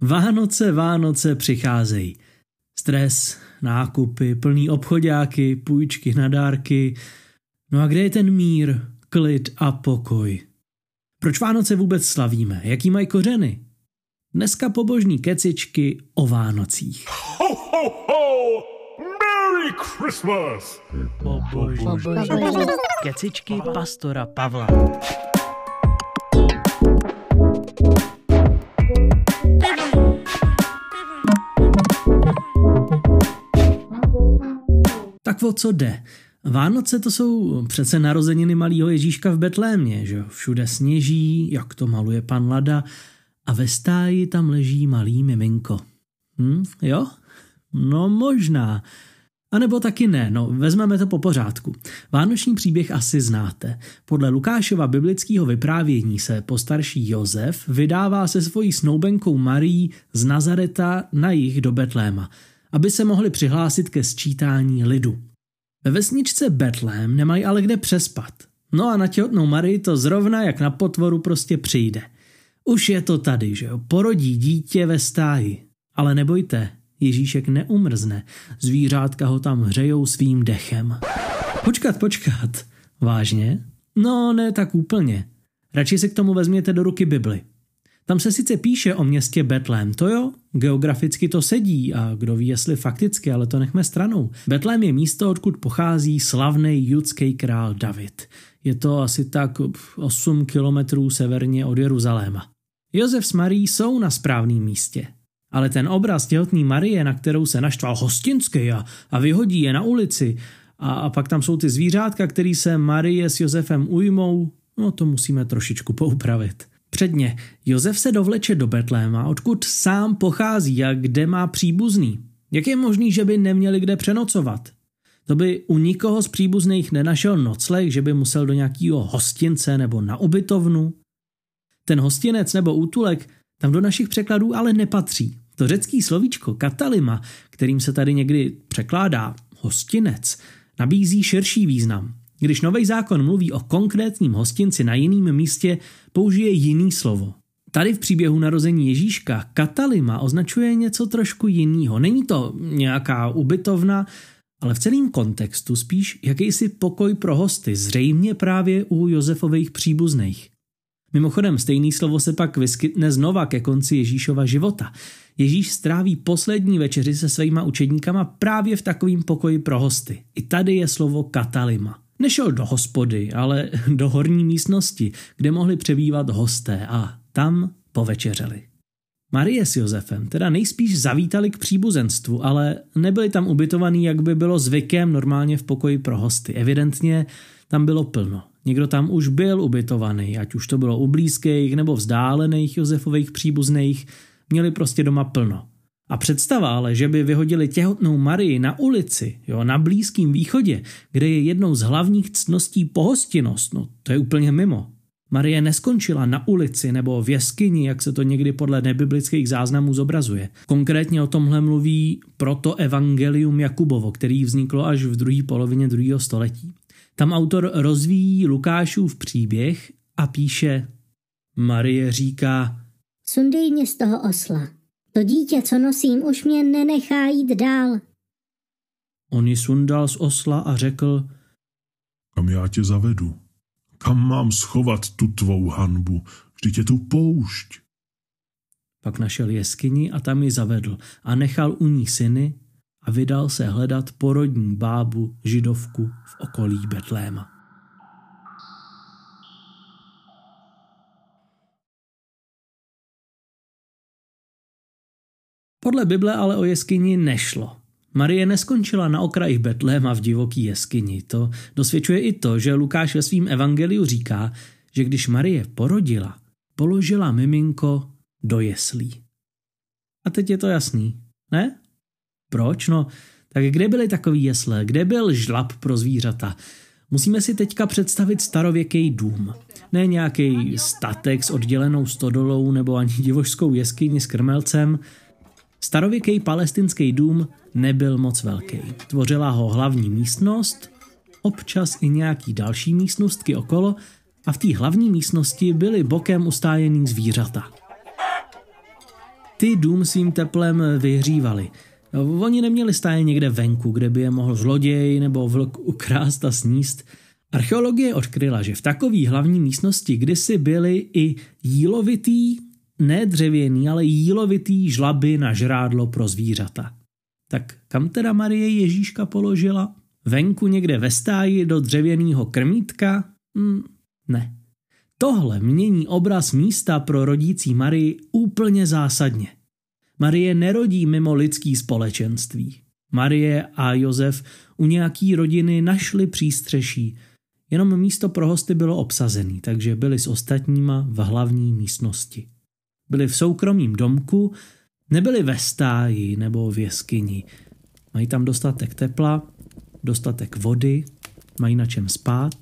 Vánoce, Vánoce přicházejí. Stres, nákupy, plný obchodáky, půjčky na dárky. No a kde je ten mír, klid a pokoj? Proč Vánoce vůbec slavíme? Jaký mají kořeny? Dneska pobožní kecičky o Vánocích. Ho, ho, ho! Merry Christmas! Pobožní kecičky pastora Pavla. O co jde? Vánoce to jsou přece narozeniny malého Ježíška v Betlémě, že Všude sněží, jak to maluje pan Lada, a ve stáji tam leží malý miminko. Hm, jo? No možná. A nebo taky ne, no vezmeme to po pořádku. Vánoční příběh asi znáte. Podle Lukášova biblického vyprávění se postarší Josef vydává se svojí snoubenkou Marí z Nazareta na jich do Betléma – aby se mohli přihlásit ke sčítání lidu. Ve vesničce Betlém nemají ale kde přespat. No a na těhotnou Marii to zrovna jak na potvoru prostě přijde. Už je to tady, že jo, porodí dítě ve stáji. Ale nebojte, Ježíšek neumrzne, zvířátka ho tam hřejou svým dechem. Počkat, počkat, vážně? No ne tak úplně. Radši si k tomu vezměte do ruky Bibli. Tam se sice píše o městě Betlém, to jo, geograficky to sedí a kdo ví, jestli fakticky, ale to nechme stranou. Betlém je místo, odkud pochází slavný judský král David. Je to asi tak 8 kilometrů severně od Jeruzaléma. Josef s Marí jsou na správném místě. Ale ten obraz těhotný Marie, na kterou se naštval hostinský a, a vyhodí je na ulici, a, a pak tam jsou ty zvířátka, který se Marie s Josefem ujmou, no to musíme trošičku poupravit. Předně, Josef se dovleče do Betléma, odkud sám pochází a kde má příbuzný. Jak je možný, že by neměli kde přenocovat? To by u nikoho z příbuzných nenašel nocleh, že by musel do nějakého hostince nebo na ubytovnu. Ten hostinec nebo útulek tam do našich překladů ale nepatří. To řecký slovíčko katalima, kterým se tady někdy překládá hostinec, nabízí širší význam. Když nový zákon mluví o konkrétním hostinci na jiném místě, použije jiný slovo. Tady v příběhu narození Ježíška Katalima označuje něco trošku jiného. Není to nějaká ubytovna, ale v celém kontextu spíš jakýsi pokoj pro hosty, zřejmě právě u Josefových příbuzných. Mimochodem, stejný slovo se pak vyskytne znova ke konci Ježíšova života. Ježíš stráví poslední večeři se svýma učedníkama právě v takovém pokoji pro hosty. I tady je slovo katalima. Nešel do hospody, ale do horní místnosti, kde mohli přebývat hosté a tam povečeřeli. Marie s Josefem teda nejspíš zavítali k příbuzenstvu, ale nebyli tam ubytovaní, jak by bylo zvykem normálně v pokoji pro hosty. Evidentně tam bylo plno. Někdo tam už byl ubytovaný, ať už to bylo u blízkých nebo vzdálených Josefových příbuzných, měli prostě doma plno. A představa ale, že by vyhodili těhotnou Marii na ulici, jo, na Blízkém východě, kde je jednou z hlavních ctností pohostinnost, no to je úplně mimo. Marie neskončila na ulici nebo v jeskyni, jak se to někdy podle nebiblických záznamů zobrazuje. Konkrétně o tomhle mluví proto Evangelium Jakubovo, který vzniklo až v druhé polovině druhého století. Tam autor rozvíjí Lukášův příběh a píše Marie říká Sundej mě z toho osla. To dítě, co nosím, už mě nenechá jít dál. On ji sundal z osla a řekl, kam já tě zavedu? Kam mám schovat tu tvou hanbu? Vždyť je tu poušť. Pak našel jeskyni a tam ji zavedl a nechal u ní syny a vydal se hledat porodní bábu židovku v okolí Betléma. Podle Bible ale o jeskyni nešlo. Marie neskončila na okraji Betléma v divoký jeskyni. To dosvědčuje i to, že Lukáš ve svém evangeliu říká, že když Marie porodila, položila miminko do jeslí. A teď je to jasný, ne? Proč? No, tak kde byly takový jesle? Kde byl žlab pro zvířata? Musíme si teďka představit starověký dům. Ne nějaký statek s oddělenou stodolou nebo ani divožskou jeskyni s krmelcem, Starověký palestinský dům nebyl moc velký. Tvořila ho hlavní místnost, občas i nějaký další místnostky okolo a v té hlavní místnosti byly bokem ustájený zvířata. Ty dům svým teplem vyhřívali. Oni neměli stáje někde venku, kde by je mohl zloděj nebo vlk ukrást a sníst. Archeologie odkryla, že v takové hlavní místnosti kdysi byly i jílovitý, ne dřevěný, ale jílovitý žlaby na žrádlo pro zvířata. Tak kam teda Marie Ježíška položila? Venku někde ve stáji do dřevěného krmítka? Hm, ne. Tohle mění obraz místa pro rodící Marii úplně zásadně. Marie nerodí mimo lidský společenství. Marie a Josef u nějaký rodiny našli přístřeší, jenom místo pro hosty bylo obsazený, takže byli s ostatníma v hlavní místnosti. Byli v soukromém domku, nebyli ve stáji nebo v jeskyni. Mají tam dostatek tepla, dostatek vody, mají na čem spát.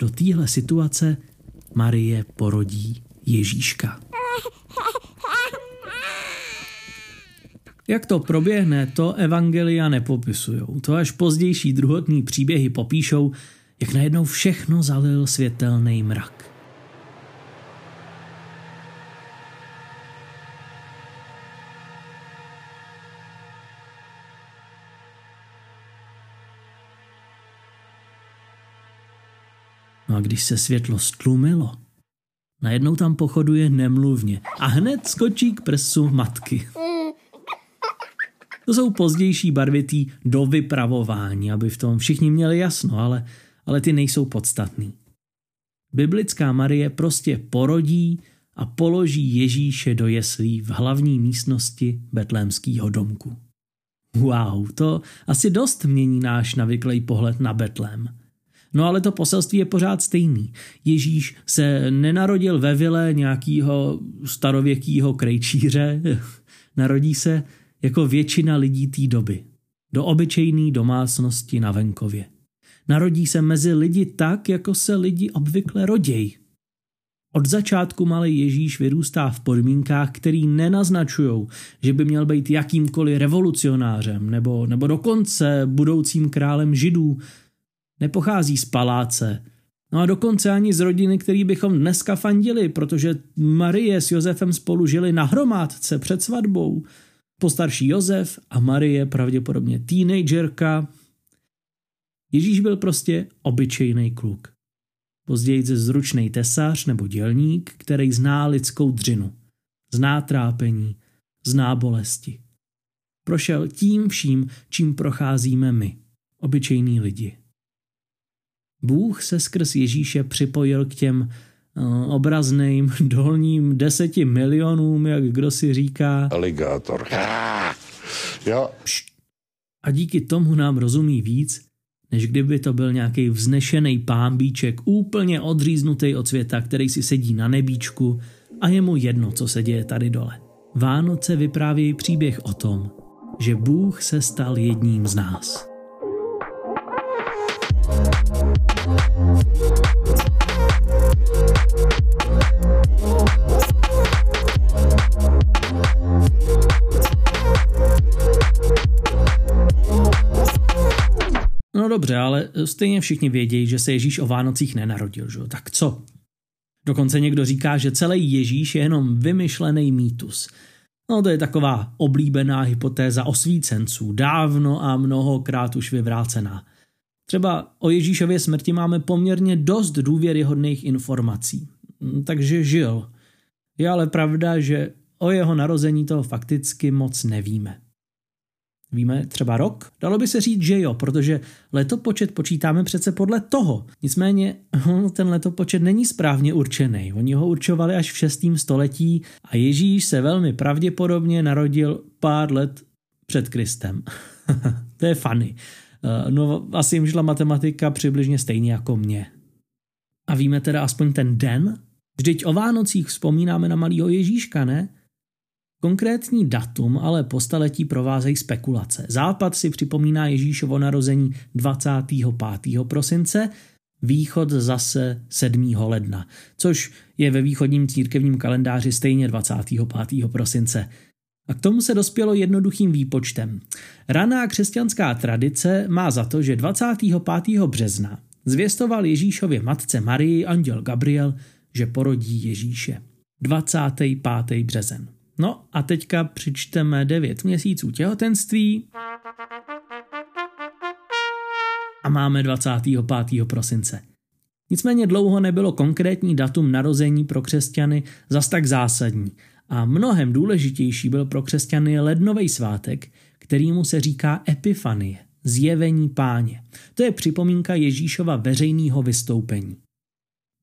Do téhle situace Marie porodí Ježíška. Jak to proběhne, to evangelia nepopisují. To až pozdější druhotní příběhy popíšou, jak najednou všechno zalil světelný mrak. No a když se světlo stlumilo, najednou tam pochoduje nemluvně a hned skočí k prsu matky. To jsou pozdější barvitý do vypravování, aby v tom všichni měli jasno, ale, ale ty nejsou podstatný. Biblická Marie prostě porodí a položí Ježíše do jeslí v hlavní místnosti betlémského domku. Wow, to asi dost mění náš navyklý pohled na Betlém. No ale to poselství je pořád stejný. Ježíš se nenarodil ve vile nějakého starověkého krejčíře, narodí se jako většina lidí té doby, do obyčejné domácnosti na venkově. Narodí se mezi lidi tak, jako se lidi obvykle roděj. Od začátku malý Ježíš vyrůstá v podmínkách, který nenaznačují, že by měl být jakýmkoliv revolucionářem nebo, nebo dokonce budoucím králem židů. Nepochází z paláce, No a dokonce ani z rodiny, který bychom dneska fandili, protože Marie s Josefem spolu žili na hromádce před svatbou postarší Josef a Marie pravděpodobně teenagerka. Ježíš byl prostě obyčejný kluk. Později zručný tesař nebo dělník, který zná lidskou dřinu, zná trápení, zná bolesti. Prošel tím vším, čím procházíme my, obyčejní lidi. Bůh se skrz Ježíše připojil k těm Eh, obrazným dolním deseti milionům, jak kdo si říká. Aligátor. Jo. A díky tomu nám rozumí víc, než kdyby to byl nějaký vznešený pámbíček, úplně odříznutý od světa, který si sedí na nebíčku a je mu jedno, co se děje tady dole. Vánoce vyprávějí příběh o tom, že Bůh se stal jedním z nás. No dobře, ale stejně všichni vědějí, že se Ježíš o Vánocích nenarodil, že? tak co? Dokonce někdo říká, že celý Ježíš je jenom vymyšlený mýtus. No to je taková oblíbená hypotéza osvícenců, dávno a mnohokrát už vyvrácená. Třeba o Ježíšově smrti máme poměrně dost důvěryhodných informací. Takže žil. Je ale pravda, že o jeho narození toho fakticky moc nevíme. Víme třeba rok? Dalo by se říct, že jo, protože letopočet počítáme přece podle toho. Nicméně hm, ten letopočet není správně určený. Oni ho určovali až v 6. století a Ježíš se velmi pravděpodobně narodil pár let před Kristem. to je funny. Eh, no asi jim žila matematika přibližně stejně jako mě. A víme teda aspoň ten den? Vždyť o Vánocích vzpomínáme na malého Ježíška, ne? Konkrétní datum ale po staletí provázejí spekulace. Západ si připomíná Ježíšovo narození 25. prosince, východ zase 7. ledna, což je ve východním církevním kalendáři stejně 25. prosince. A k tomu se dospělo jednoduchým výpočtem. Raná křesťanská tradice má za to, že 25. března zvěstoval Ježíšově matce Marii anděl Gabriel, že porodí Ježíše. 25. březen. No a teďka přičteme 9 měsíců těhotenství a máme 25. prosince. Nicméně dlouho nebylo konkrétní datum narození pro křesťany zas tak zásadní a mnohem důležitější byl pro křesťany lednový svátek, kterýmu se říká Epifanie, zjevení páně. To je připomínka Ježíšova veřejného vystoupení.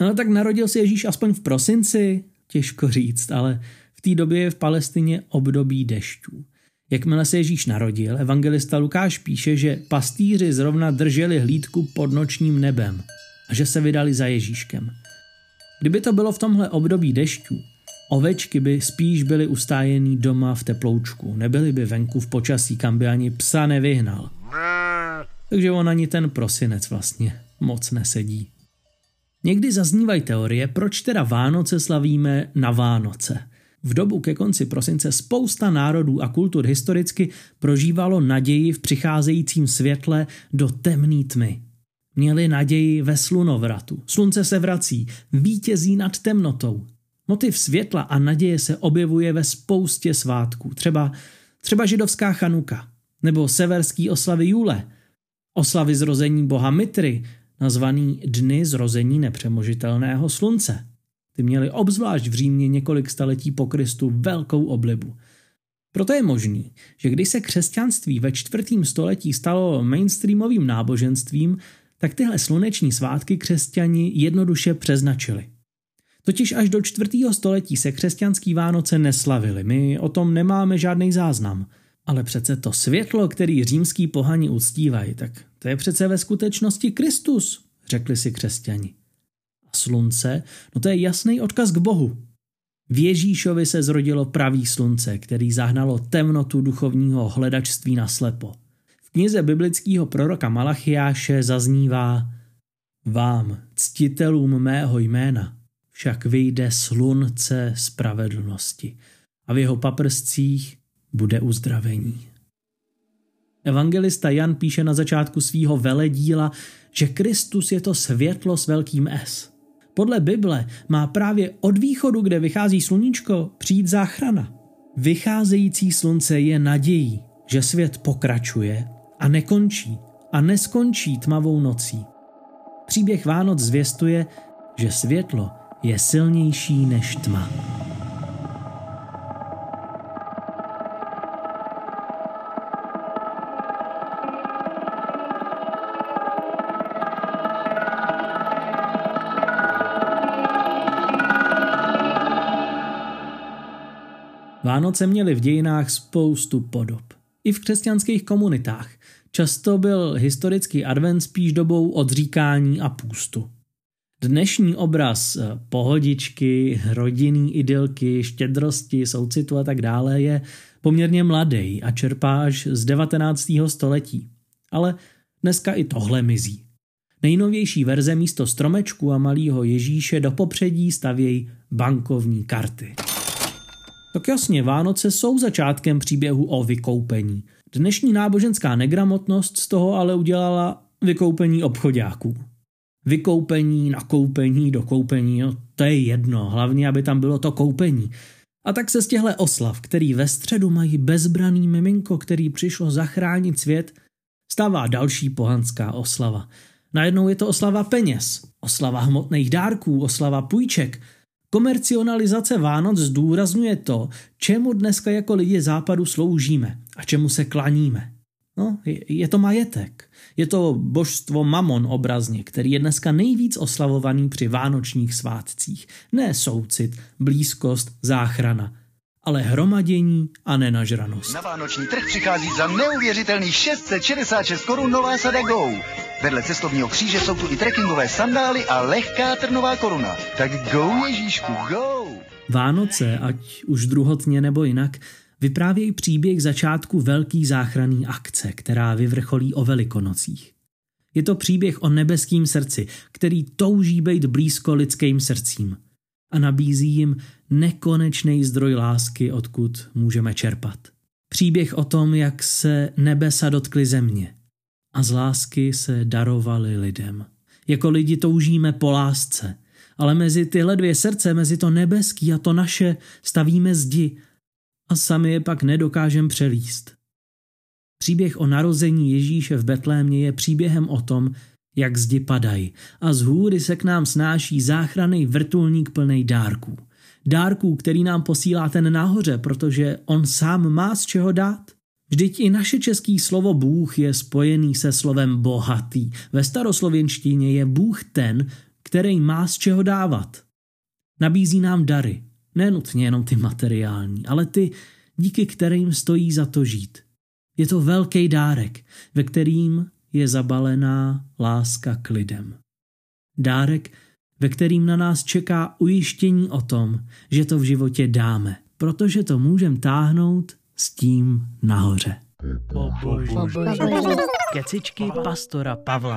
No tak narodil se Ježíš aspoň v prosinci? Těžko říct, ale v té době je v Palestině období dešťů. Jakmile se Ježíš narodil, evangelista Lukáš píše, že pastýři zrovna drželi hlídku pod nočním nebem a že se vydali za Ježíškem. Kdyby to bylo v tomhle období dešťů, ovečky by spíš byly ustájený doma v teploučku, nebyly by venku v počasí, kam by ani psa nevyhnal. Takže on ani ten prosinec vlastně moc nesedí. Někdy zaznívají teorie, proč teda Vánoce slavíme na Vánoce. V dobu ke konci prosince spousta národů a kultur historicky prožívalo naději v přicházejícím světle do temné tmy. Měli naději ve slunovratu. Slunce se vrací, vítězí nad temnotou. Motiv světla a naděje se objevuje ve spoustě svátků. Třeba, třeba židovská chanuka, nebo severský oslavy Jule, oslavy zrození boha Mitry, nazvaný Dny zrození nepřemožitelného slunce. Ty měly obzvlášť v Římě několik staletí po Kristu velkou oblibu. Proto je možný, že když se křesťanství ve čtvrtém století stalo mainstreamovým náboženstvím, tak tyhle sluneční svátky křesťani jednoduše přeznačili. Totiž až do čtvrtého století se křesťanský Vánoce neslavili, my o tom nemáme žádný záznam. Ale přece to světlo, který římský pohani uctívají, tak to je přece ve skutečnosti Kristus, řekli si křesťani. A slunce, no to je jasný odkaz k Bohu. V Ježíšovi se zrodilo pravý slunce, který zahnalo temnotu duchovního hledačství na slepo. V knize biblického proroka Malachiáše zaznívá Vám, ctitelům mého jména, však vyjde slunce spravedlnosti a v jeho paprscích bude uzdravení. Evangelista Jan píše na začátku svého veledíla, že Kristus je to světlo s velkým S. Podle Bible má právě od východu, kde vychází sluníčko, přijít záchrana. Vycházející slunce je nadějí, že svět pokračuje a nekončí a neskončí tmavou nocí. Příběh Vánoc zvěstuje, že světlo je silnější než tma. Vánoce měly v dějinách spoustu podob. I v křesťanských komunitách. Často byl historický advent spíš dobou odříkání a půstu. Dnešní obraz eh, pohodičky, rodinný idylky, štědrosti, soucitu a tak dále je poměrně mladý a čerpá až z 19. století. Ale dneska i tohle mizí. Nejnovější verze místo stromečku a malého Ježíše do popředí stavějí bankovní karty. Tak jasně, Vánoce jsou začátkem příběhu o vykoupení. Dnešní náboženská negramotnost z toho ale udělala vykoupení obchodáků. Vykoupení, nakoupení, dokoupení, no, to je jedno, hlavně, aby tam bylo to koupení. A tak se z těchto oslav, který ve středu mají bezbraný miminko, který přišlo zachránit svět, stává další pohanská oslava. Najednou je to oslava peněz, oslava hmotných dárků, oslava půjček – Komercionalizace Vánoc zdůrazňuje to, čemu dneska jako lidi západu sloužíme a čemu se klaníme. No, je, je to majetek. Je to božstvo Mamon obrazně, který je dneska nejvíc oslavovaný při vánočních svátcích. Ne soucit, blízkost, záchrana, ale hromadění a nenažranost. Na vánoční trh přichází za neuvěřitelných 666 korun nová sada Go. Vedle cestovního kříže jsou tu i trekkingové sandály a lehká trnová koruna. Tak go Ježíšku, go! Vánoce, ať už druhotně nebo jinak, vyprávějí příběh začátku velký záchranný akce, která vyvrcholí o velikonocích. Je to příběh o nebeským srdci, který touží být blízko lidským srdcím a nabízí jim nekonečný zdroj lásky, odkud můžeme čerpat. Příběh o tom, jak se nebesa dotkly země a z lásky se darovali lidem. Jako lidi toužíme po lásce, ale mezi tyhle dvě srdce, mezi to nebeský a to naše, stavíme zdi a sami je pak nedokážem přelíst. Příběh o narození Ježíše v Betlémě je příběhem o tom, jak zdi padají a z hůry se k nám snáší záchranný vrtulník plný dárků. Dárků, který nám posílá ten nahoře, protože on sám má z čeho dát. Vždyť i naše český slovo Bůh je spojený se slovem bohatý. Ve staroslověnštině je Bůh ten, který má z čeho dávat. Nabízí nám dary, nenutně jenom ty materiální, ale ty, díky kterým stojí za to žít. Je to velký dárek, ve kterým je zabalená láska k lidem. Dárek, ve kterým na nás čeká ujištění o tom, že to v životě dáme, protože to můžeme táhnout s tím nahoře. Kecičky pastora Pavla.